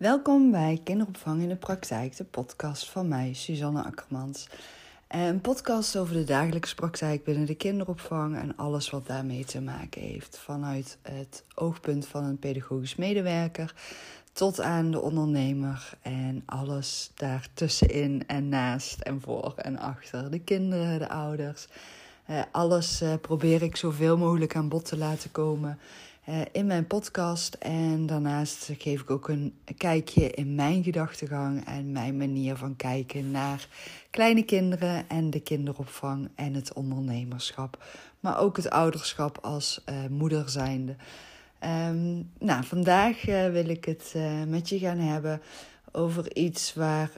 Welkom bij Kinderopvang in de Praktijk, de podcast van mij, Suzanne Akkermans. Een podcast over de dagelijkse praktijk binnen de kinderopvang en alles wat daarmee te maken heeft. Vanuit het oogpunt van een pedagogisch medewerker tot aan de ondernemer en alles daartussenin en naast en voor en achter. De kinderen, de ouders. Uh, alles uh, probeer ik zoveel mogelijk aan bod te laten komen in mijn podcast. En daarnaast geef ik ook een kijkje in mijn gedachtegang en mijn manier van kijken naar kleine kinderen en de kinderopvang en het ondernemerschap. Maar ook het ouderschap als uh, moeder zijnde. Um, nou, vandaag uh, wil ik het met je gaan hebben over iets waar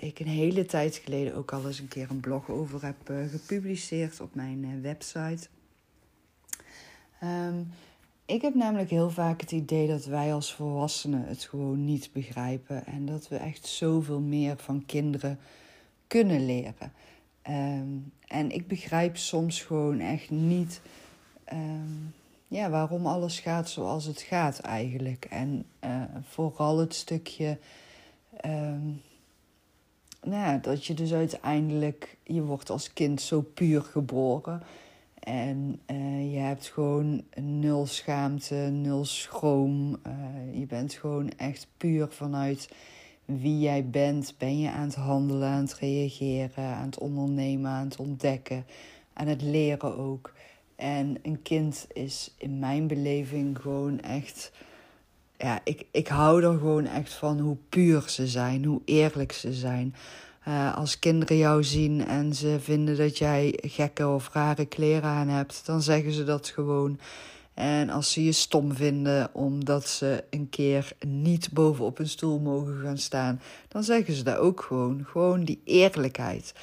ik een hele tijd geleden ook al eens een keer een blog over heb gepubliceerd op mijn website. Um, ik heb namelijk heel vaak het idee dat wij als volwassenen het gewoon niet begrijpen. En dat we echt zoveel meer van kinderen kunnen leren. Um, en ik begrijp soms gewoon echt niet um, ja, waarom alles gaat zoals het gaat eigenlijk. En uh, vooral het stukje um, nou ja, dat je dus uiteindelijk, je wordt als kind zo puur geboren. En uh, je hebt gewoon nul schaamte, nul schroom. Uh, je bent gewoon echt puur vanuit wie jij bent. Ben je aan het handelen, aan het reageren, aan het ondernemen, aan het ontdekken, aan het leren ook. En een kind is in mijn beleving gewoon echt. Ja, ik, ik hou er gewoon echt van hoe puur ze zijn, hoe eerlijk ze zijn. Uh, als kinderen jou zien en ze vinden dat jij gekke of rare kleren aan hebt, dan zeggen ze dat gewoon. En als ze je stom vinden omdat ze een keer niet bovenop een stoel mogen gaan staan, dan zeggen ze dat ook gewoon. Gewoon die eerlijkheid.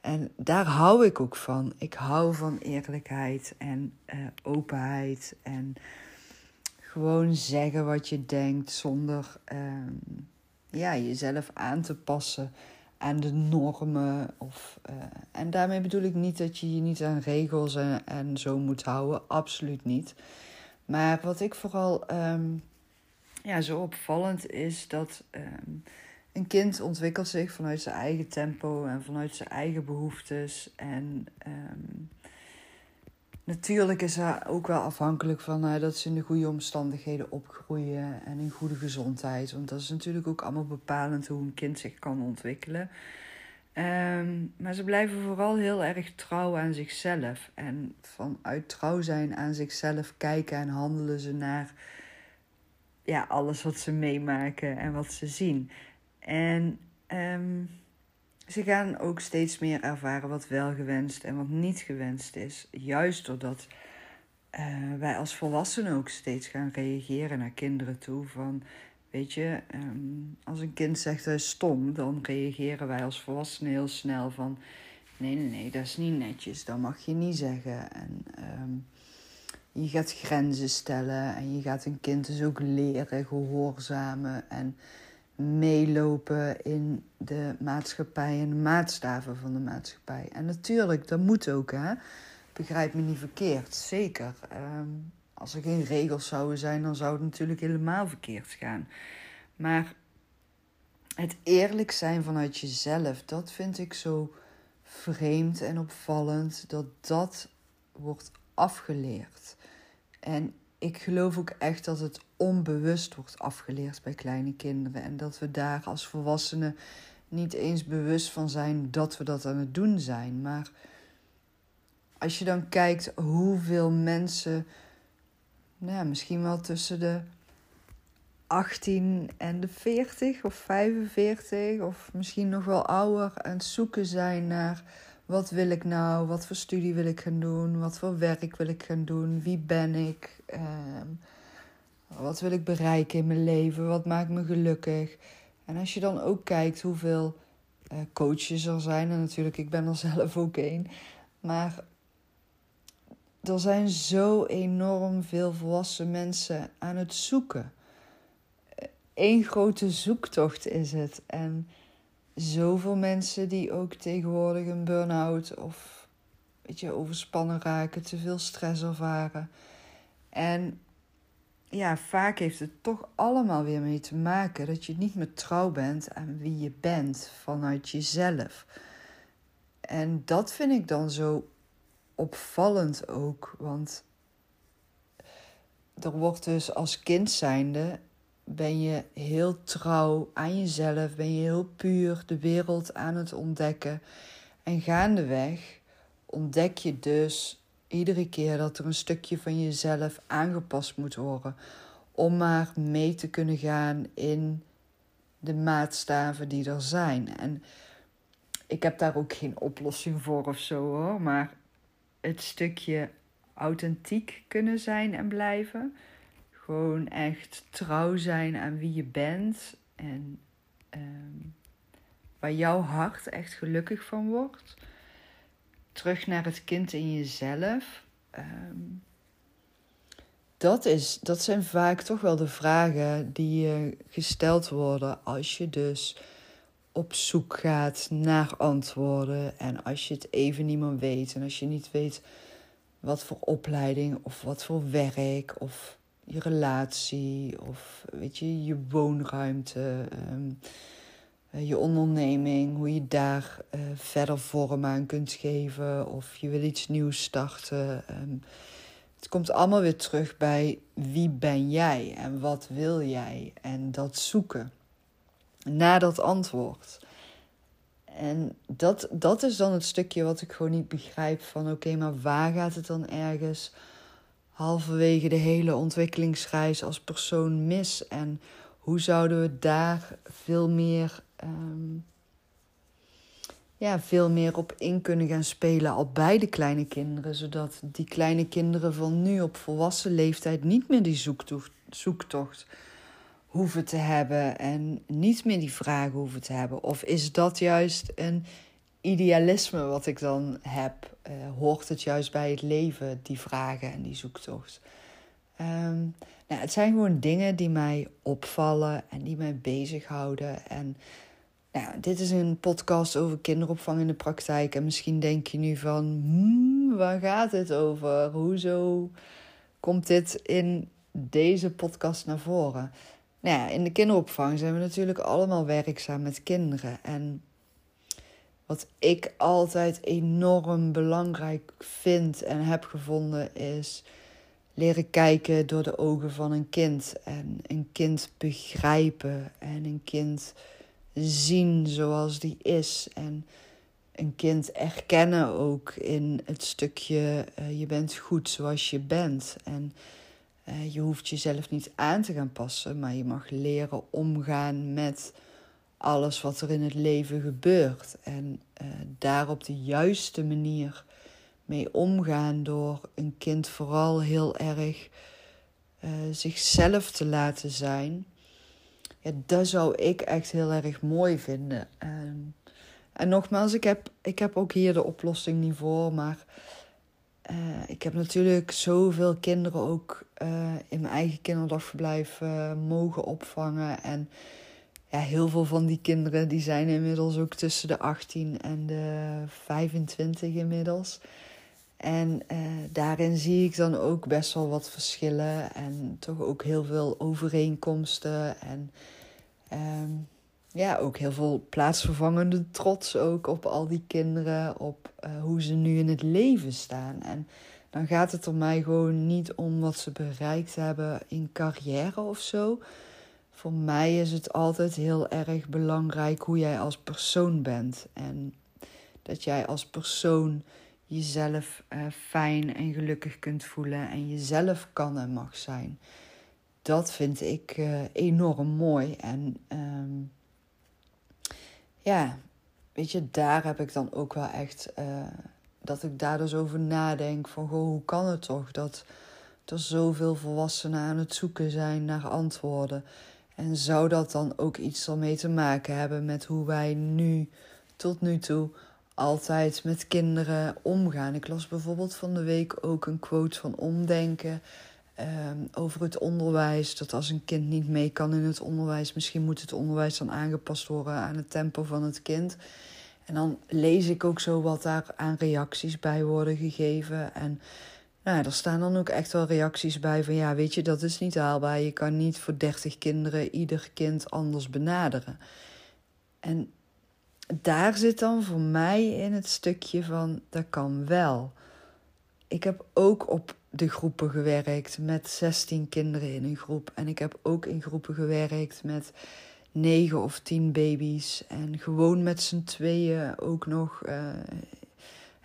En daar hou ik ook van. Ik hou van eerlijkheid en uh, openheid en gewoon zeggen wat je denkt zonder uh, ja, jezelf aan te passen aan de normen. Of, uh, en daarmee bedoel ik niet dat je je niet aan regels en, en zo moet houden. Absoluut niet. Maar wat ik vooral um, ja, zo opvallend is dat um, een kind ontwikkelt zich vanuit zijn eigen tempo en vanuit zijn eigen behoeftes. En um, Natuurlijk is hij ook wel afhankelijk van uh, dat ze in de goede omstandigheden opgroeien en in goede gezondheid. Want dat is natuurlijk ook allemaal bepalend hoe een kind zich kan ontwikkelen. Um, maar ze blijven vooral heel erg trouw aan zichzelf. En vanuit trouw zijn aan zichzelf kijken en handelen ze naar ja, alles wat ze meemaken en wat ze zien. En um, ze gaan ook steeds meer ervaren wat wel gewenst en wat niet gewenst is. Juist doordat uh, wij als volwassenen ook steeds gaan reageren naar kinderen toe. Van, weet je, um, als een kind zegt hij is stom, dan reageren wij als volwassenen heel snel van... Nee, nee, nee, dat is niet netjes, dat mag je niet zeggen. En um, je gaat grenzen stellen en je gaat een kind dus ook leren gehoorzamen en meelopen in de maatschappij en de maatstaven van de maatschappij. En natuurlijk, dat moet ook, hè. Begrijp me niet verkeerd, zeker. Um, als er geen regels zouden zijn, dan zou het natuurlijk helemaal verkeerd gaan. Maar het eerlijk zijn vanuit jezelf, dat vind ik zo vreemd en opvallend dat dat wordt afgeleerd. En ik geloof ook echt dat het onbewust wordt afgeleerd bij kleine kinderen. En dat we daar als volwassenen niet eens bewust van zijn dat we dat aan het doen zijn. Maar als je dan kijkt hoeveel mensen, nou ja, misschien wel tussen de 18 en de 40 of 45 of misschien nog wel ouder aan het zoeken zijn naar wat wil ik nou, wat voor studie wil ik gaan doen, wat voor werk wil ik gaan doen, wie ben ik. Ehm, wat wil ik bereiken in mijn leven? Wat maakt me gelukkig? En als je dan ook kijkt hoeveel uh, coaches er zijn, en natuurlijk, ik ben er zelf ook een, maar er zijn zo enorm veel volwassen mensen aan het zoeken. Eén grote zoektocht is het. En zoveel mensen die ook tegenwoordig een burn-out of weet je, overspannen raken, te veel stress ervaren. En ja, vaak heeft het toch allemaal weer mee te maken dat je niet meer trouw bent aan wie je bent vanuit jezelf. En dat vind ik dan zo opvallend ook, want er wordt dus als kind zijnde ben je heel trouw aan jezelf, ben je heel puur de wereld aan het ontdekken. En gaandeweg ontdek je dus iedere keer dat er een stukje van jezelf aangepast moet worden. Om maar mee te kunnen gaan in de maatstaven die er zijn. En ik heb daar ook geen oplossing voor of zo hoor. Maar het stukje authentiek kunnen zijn en blijven. Gewoon echt trouw zijn aan wie je bent. En ehm, waar jouw hart echt gelukkig van wordt terug naar het kind in jezelf. Ehm, dat, is, dat zijn vaak toch wel de vragen die je gesteld worden als je dus op zoek gaat naar antwoorden. En als je het even niet meer weet. En als je niet weet wat voor opleiding of wat voor werk of je relatie of weet je, je woonruimte. Ehm, eh, je onderneming, hoe je daar uh, verder vorm aan kunt geven of je wil iets nieuws starten. Um, het komt allemaal weer terug bij wie ben jij en wat wil jij en dat zoeken naar dat antwoord. En dat, dat is dan het stukje wat ik gewoon niet begrijp van oké, maar waar gaat het dan ergens halverwege de hele ontwikkelingsreis als persoon mis en hoe zouden we daar veel meer Ehm, ja, veel meer op in kunnen gaan spelen al bij de kleine kinderen. Zodat die kleine kinderen van nu op volwassen leeftijd niet meer die zoektocht, zoektocht hoeven te hebben en niet meer die vragen hoeven te hebben. Of is dat juist een idealisme wat ik dan heb? Uh, hoort het juist bij het leven, die vragen en die zoektocht? Ehm, nou, het zijn gewoon dingen die mij opvallen en die mij bezighouden. En nou, dit is een podcast over kinderopvang in de praktijk. En misschien denk je nu van, hmm, waar gaat het over? Hoezo komt dit in deze podcast naar voren? Nou in de kinderopvang zijn we natuurlijk allemaal werkzaam met kinderen. En wat ik altijd enorm belangrijk vind en heb gevonden is leren kijken door de ogen van een kind. En een kind begrijpen en een kind zien zoals die is. En een kind erkennen ook in het stukje uh, je bent goed zoals je bent. En uh, je hoeft jezelf niet aan te gaan passen, maar je mag leren omgaan met alles wat er in het leven gebeurt. En uh, daar op de juiste manier mee omgaan door een kind vooral heel erg zichzelf te laten zijn ja, dat zou ik echt heel erg mooi vinden. En, en nogmaals, ik heb, ik heb ook hier de oplossing niet voor. Maar uh, ik heb natuurlijk zoveel kinderen ook in mijn eigen kinderdagverblijf mogen opvangen. En ja, heel veel van die kinderen die zijn inmiddels ook tussen de 18 en de 25 inmiddels. En uh, daarin zie ik dan ook best wel wat verschillen en toch ook heel veel overeenkomsten. En um, ja, ook heel veel plaatsvervangende trots ook op al die kinderen, op uh, hoe ze nu in het leven staan. En dan gaat het er mij gewoon niet om wat ze bereikt hebben in carrière of zo. Voor mij is het altijd heel erg belangrijk hoe jij als persoon bent. En dat jij als persoon jezelf uh, fijn en gelukkig kunt voelen en jezelf kan en mag zijn. Dat vind ik uh, enorm mooi. En um, ja, weet je, daar heb ik dan ook wel echt. Uh, dat ik daar dus over nadenk: van goh, hoe kan het toch dat er zoveel volwassenen aan het zoeken zijn naar antwoorden? En zou dat dan ook iets ermee te maken hebben met hoe wij nu, tot nu toe, altijd met kinderen omgaan. Ik las bijvoorbeeld van de week ook een quote van Omdenken. Um, over het onderwijs. Dat als een kind niet mee kan in het onderwijs, misschien moet het onderwijs dan aangepast worden aan het tempo van het kind. En dan lees ik ook zo wat daar aan reacties bij worden gegeven. En Nou, er staan dan ook echt wel reacties bij van ja, weet je, dat is niet haalbaar. Je kan niet voor 30 kinderen ieder kind anders benaderen. En daar zit dan voor mij in het stukje van dat kan wel. Ik heb ook op de groepen gewerkt met 16 kinderen in een groep. En ik heb ook in groepen gewerkt met 9 of 10 baby's. En gewoon met z'n tweeën ook nog. Uh,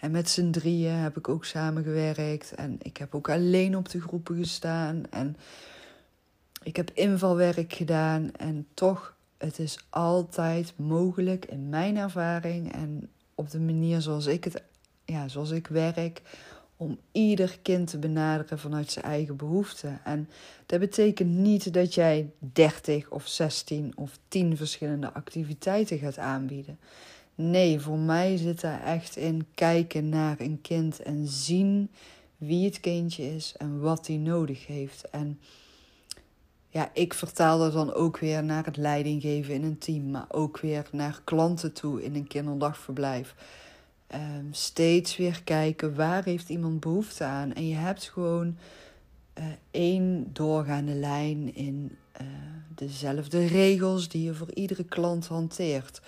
en met z'n drieën heb ik ook samengewerkt. En ik heb ook alleen op de groepen gestaan. En ik heb invalwerk gedaan. En toch, het is altijd mogelijk in mijn ervaring en op de manier zoals ik het, ja, zoals ik werk, om ieder kind te benaderen vanuit zijn eigen behoeften. En dat betekent niet dat jij 30 of 16 of 10 verschillende activiteiten gaat aanbieden. Nee, voor mij zit daar echt in kijken naar een kind en zien wie het kindje is en wat hij nodig heeft. En ja, ik vertaal dat dan ook weer naar het leidinggeven in een team, maar ook weer naar klanten toe in een kinderdagverblijf. Um, steeds weer kijken waar heeft iemand behoefte aan. En je hebt gewoon uh, één doorgaande lijn in uh, dezelfde regels die je voor iedere klant hanteert.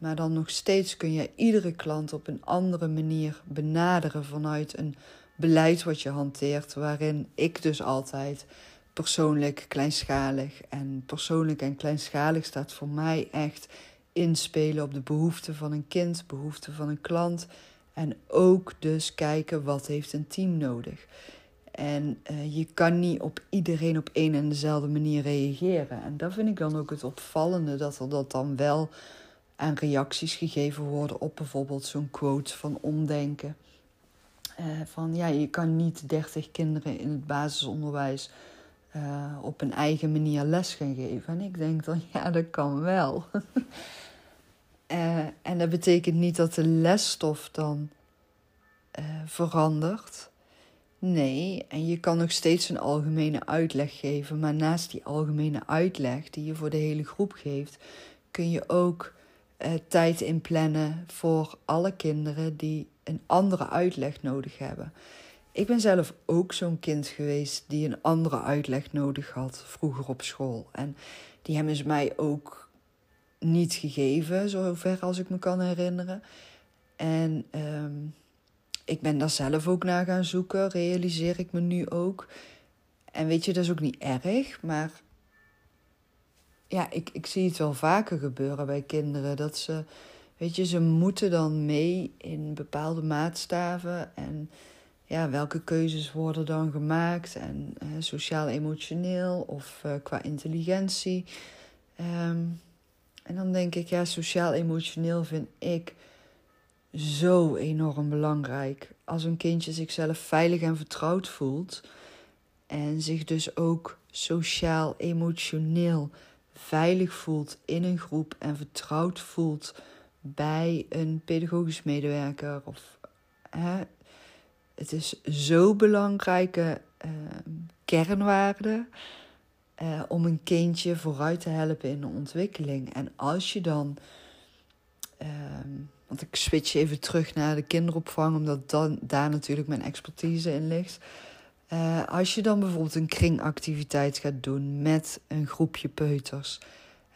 Maar dan nog steeds kun je iedere klant op een andere manier benaderen vanuit een beleid wat je hanteert, waarin ik dus altijd persoonlijk kleinschalig en persoonlijk en kleinschalig staat voor mij echt inspelen op de behoeften van een kind, behoeften van een klant en ook dus kijken wat heeft een team nodig. En uh, je kan niet op iedereen op één en dezelfde manier reageren. En dat vind ik dan ook het opvallende, dat er dat dan wel aan reacties gegeven worden op bijvoorbeeld zo'n quote van omdenken. Uh, van ja, je kan niet 30 kinderen in het basisonderwijs uh, op een eigen manier les gaan geven. En ik denk dan, ja, dat kan wel. uh, en dat betekent niet dat de lesstof dan verandert. Nee, en je kan nog steeds een algemene uitleg geven. Maar naast die algemene uitleg die je voor de hele groep geeft, kun je ook uh, tijd inplannen voor alle kinderen die een andere uitleg nodig hebben. Ik ben zelf ook zo'n kind geweest die een andere uitleg nodig had vroeger op school. En die hebben ze mij ook niet gegeven, zover als ik me kan herinneren. En um, ik ben daar zelf ook naar gaan zoeken, realiseer ik me nu ook. En weet je, dat is ook niet erg, maar ja, ik, ik zie het wel vaker gebeuren bij kinderen. Dat ze, weet je, ze moeten dan mee in bepaalde maatstaven. En ja, welke keuzes worden dan gemaakt? En uh, sociaal-emotioneel of uh, qua intelligentie. Um, en dan denk ik, ja, sociaal-emotioneel vind ik zo enorm belangrijk. Als een kindje zichzelf veilig en vertrouwd voelt. En zich dus ook sociaal-emotioneel veilig voelt in een groep en vertrouwd voelt bij een pedagogisch medewerker. Of, hè, het is zo belangrijke uh, kernwaarde uh, om een kindje vooruit te helpen in de ontwikkeling. En als je dan, uh, want ik switch even terug naar de kinderopvang, omdat dan, daar natuurlijk mijn expertise in ligt. Uh, als je dan bijvoorbeeld een kringactiviteit gaat doen met een groepje peuters.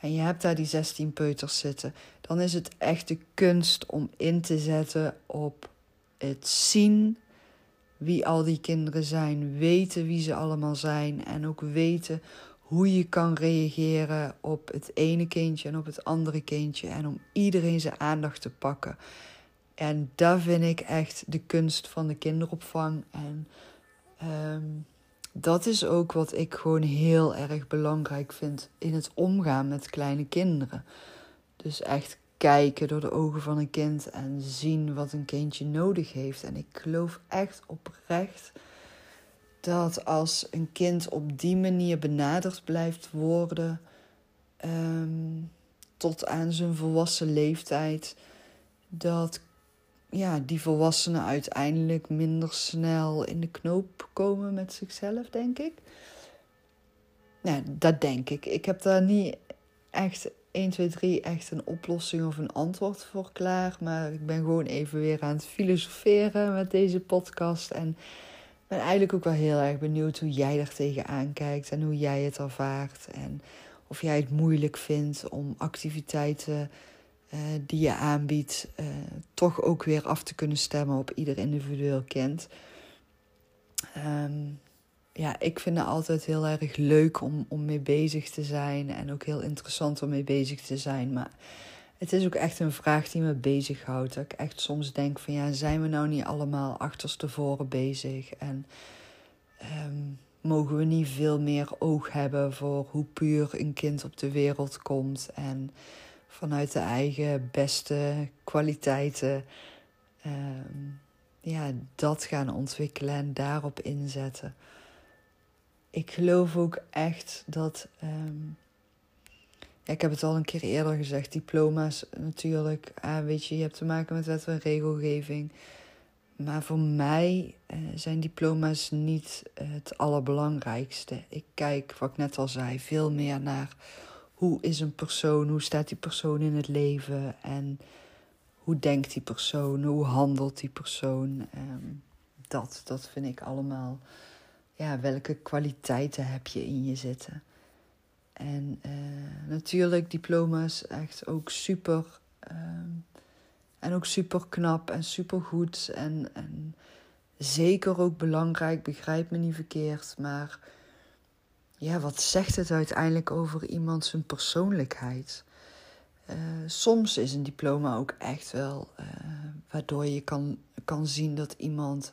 En je hebt daar die 16 peuters zitten. Dan is het echt de kunst om in te zetten op het zien wie al die kinderen zijn. Weten wie ze allemaal zijn. En ook weten hoe je kan reageren op het ene kindje en op het andere kindje. En om iedereen zijn aandacht te pakken. En dat vind ik echt de kunst van de kinderopvang. En Um, dat is ook wat ik gewoon heel erg belangrijk vind in het omgaan met kleine kinderen. Dus echt kijken door de ogen van een kind en zien wat een kindje nodig heeft. En ik geloof echt oprecht dat als een kind op die manier benaderd blijft worden um, tot aan zijn volwassen leeftijd, dat ja, die volwassenen uiteindelijk minder snel in de knoop komen met zichzelf, denk ik. Nou, dat denk ik. Ik heb daar niet echt 1, 2, 3 echt een oplossing of een antwoord voor klaar. Maar ik ben gewoon even weer aan het filosoferen met deze podcast. En ben eigenlijk ook wel heel erg benieuwd hoe jij er tegenaan kijkt en hoe jij het ervaart. En of jij het moeilijk vindt om activiteiten uh, die je aanbiedt, uh, toch ook weer af te kunnen stemmen op ieder individueel kind. Um, ja, ik vind het altijd heel erg leuk om, om mee bezig te zijn. En ook heel interessant om mee bezig te zijn. Maar het is ook echt een vraag die me bezighoudt. Dat ik echt soms denk van ja, zijn we nou niet allemaal achterstevoren bezig? En um, mogen we niet veel meer oog hebben voor hoe puur een kind op de wereld komt. En vanuit de eigen beste kwaliteiten. Um, ja, dat gaan ontwikkelen en daarop inzetten. Ik geloof ook echt dat. Um, ja, ik heb het al een keer eerder gezegd, diploma's natuurlijk. Ah, weet je, je hebt te maken met wet en regelgeving. Maar voor mij uh, zijn diploma's niet het allerbelangrijkste. Ik kijk, wat ik net al zei, veel meer naar hoe is een persoon, hoe staat die persoon in het leven en hoe denkt die persoon, hoe handelt die persoon. Um, dat, dat vind ik allemaal. Ja, welke kwaliteiten heb je in je zitten? En uh, natuurlijk, diploma's echt ook super. Um, en ook super knap en super goed. En, en zeker ook belangrijk, begrijp me niet verkeerd. Maar ja, wat zegt het uiteindelijk over iemand zijn persoonlijkheid? Uh, soms is een diploma ook echt wel uh, waardoor je kan, kan zien dat iemand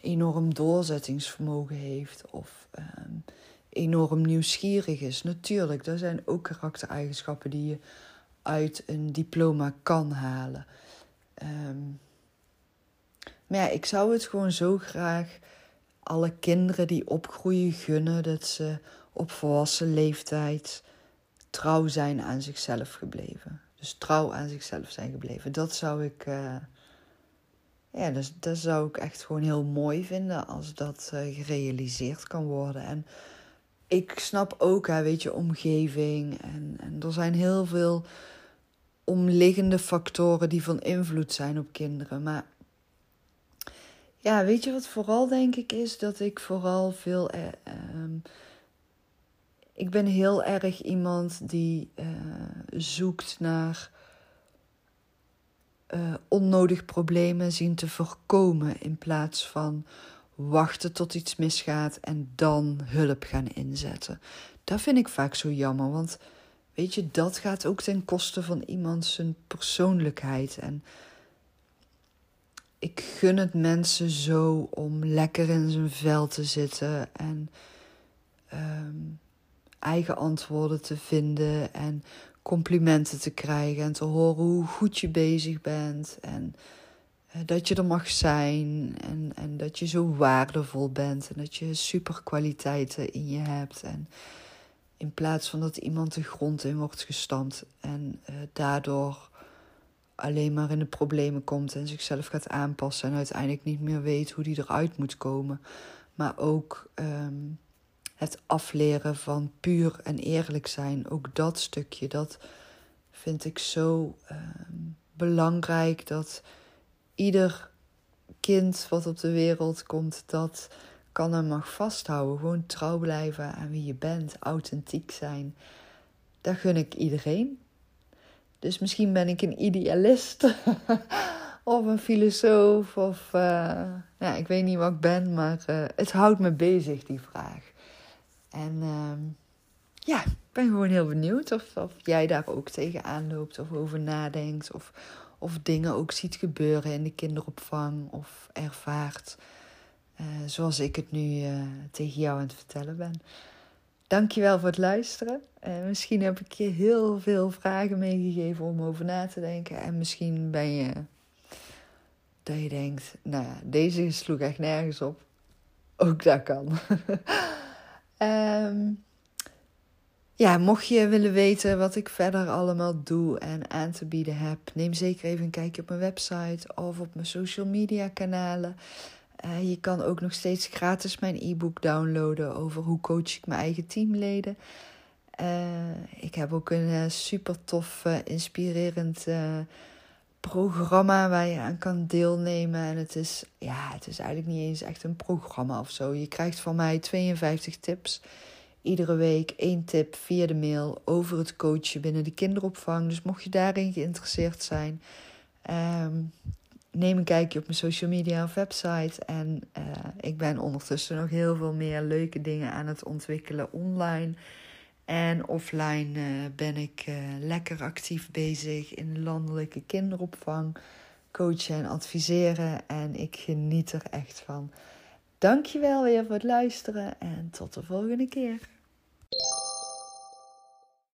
enorm doorzettingsvermogen heeft of uh, enorm nieuwsgierig is. Natuurlijk, er zijn ook karaktereigenschappen die je uit een diploma kan halen. Um, maar ja, ik zou het gewoon zo graag alle kinderen die opgroeien gunnen dat ze op volwassen leeftijd trouw zijn aan zichzelf gebleven. Dus trouw aan zichzelf zijn gebleven. Dat zou ik. Uh, ja, dus, dat zou ik echt gewoon heel mooi vinden als dat uh, gerealiseerd kan worden. En ik snap ook, hè, weet je, omgeving. En, en er zijn heel veel omliggende factoren die van invloed zijn op kinderen. Maar ja, weet je wat vooral denk ik is? Dat ik vooral veel. Eh, ehm, ik ben heel erg iemand die uh, zoekt naar uh, onnodig problemen zien te voorkomen in plaats van wachten tot iets misgaat en dan hulp gaan inzetten. Dat vind ik vaak zo jammer, want weet je, dat gaat ook ten koste van iemand zijn persoonlijkheid. En ik gun het mensen zo om lekker in zijn vel te zitten en um, eigen antwoorden te vinden en complimenten te krijgen en te horen hoe goed je bezig bent en uh, dat je er mag zijn en, en dat je zo waardevol bent en dat je superkwaliteiten in je hebt en in plaats van dat iemand de grond in wordt gestampt en uh, daardoor alleen maar in de problemen komt en zichzelf gaat aanpassen en uiteindelijk niet meer weet hoe die eruit moet komen. Maar ook um, het afleren van puur en eerlijk zijn, ook dat stukje, dat vind ik zo um, belangrijk dat ieder kind wat op de wereld komt, dat kan en mag vasthouden. Gewoon trouw blijven aan wie je bent, authentiek zijn. Dat gun ik iedereen. Dus misschien ben ik een idealist of een filosoof of uh, ja, ik weet niet wat ik ben, maar uh, het houdt me bezig die vraag. En uh, ja, ik ben gewoon heel benieuwd of, of jij daar ook tegenaan loopt of over nadenkt of, of dingen ook ziet gebeuren in de kinderopvang of ervaart. Uh, zoals ik het nu tegen jou aan het vertellen ben. Dankjewel voor het luisteren. Uh, misschien heb ik je heel veel vragen meegegeven om over na te denken. En misschien ben je dat je denkt, nou ja, deze sloeg echt nergens op. Ook dat kan. um, ja, mocht je willen weten wat ik verder allemaal doe en aan te bieden heb, neem zeker even een kijkje op mijn website of op mijn social media kanalen. Uh, je kan ook nog steeds gratis mijn e-book downloaden over hoe coach ik mijn eigen teamleden. Uh, ik heb ook een uh, super tof, inspirerend programma waar je aan kan deelnemen. En het is, ja, het is eigenlijk niet eens echt een programma of zo. Je krijgt van mij 52 tips. Iedere week één tip via de mail over het coachen binnen de kinderopvang. Dus mocht je daarin geïnteresseerd zijn, um, neem een kijkje op mijn social media of website. En uh, ik ben ondertussen nog heel veel meer leuke dingen aan het ontwikkelen online. En offline uh, ben ik uh, lekker actief bezig in landelijke kinderopvang, coachen en adviseren. En ik geniet er echt van. Dankjewel weer voor het luisteren en tot de volgende keer.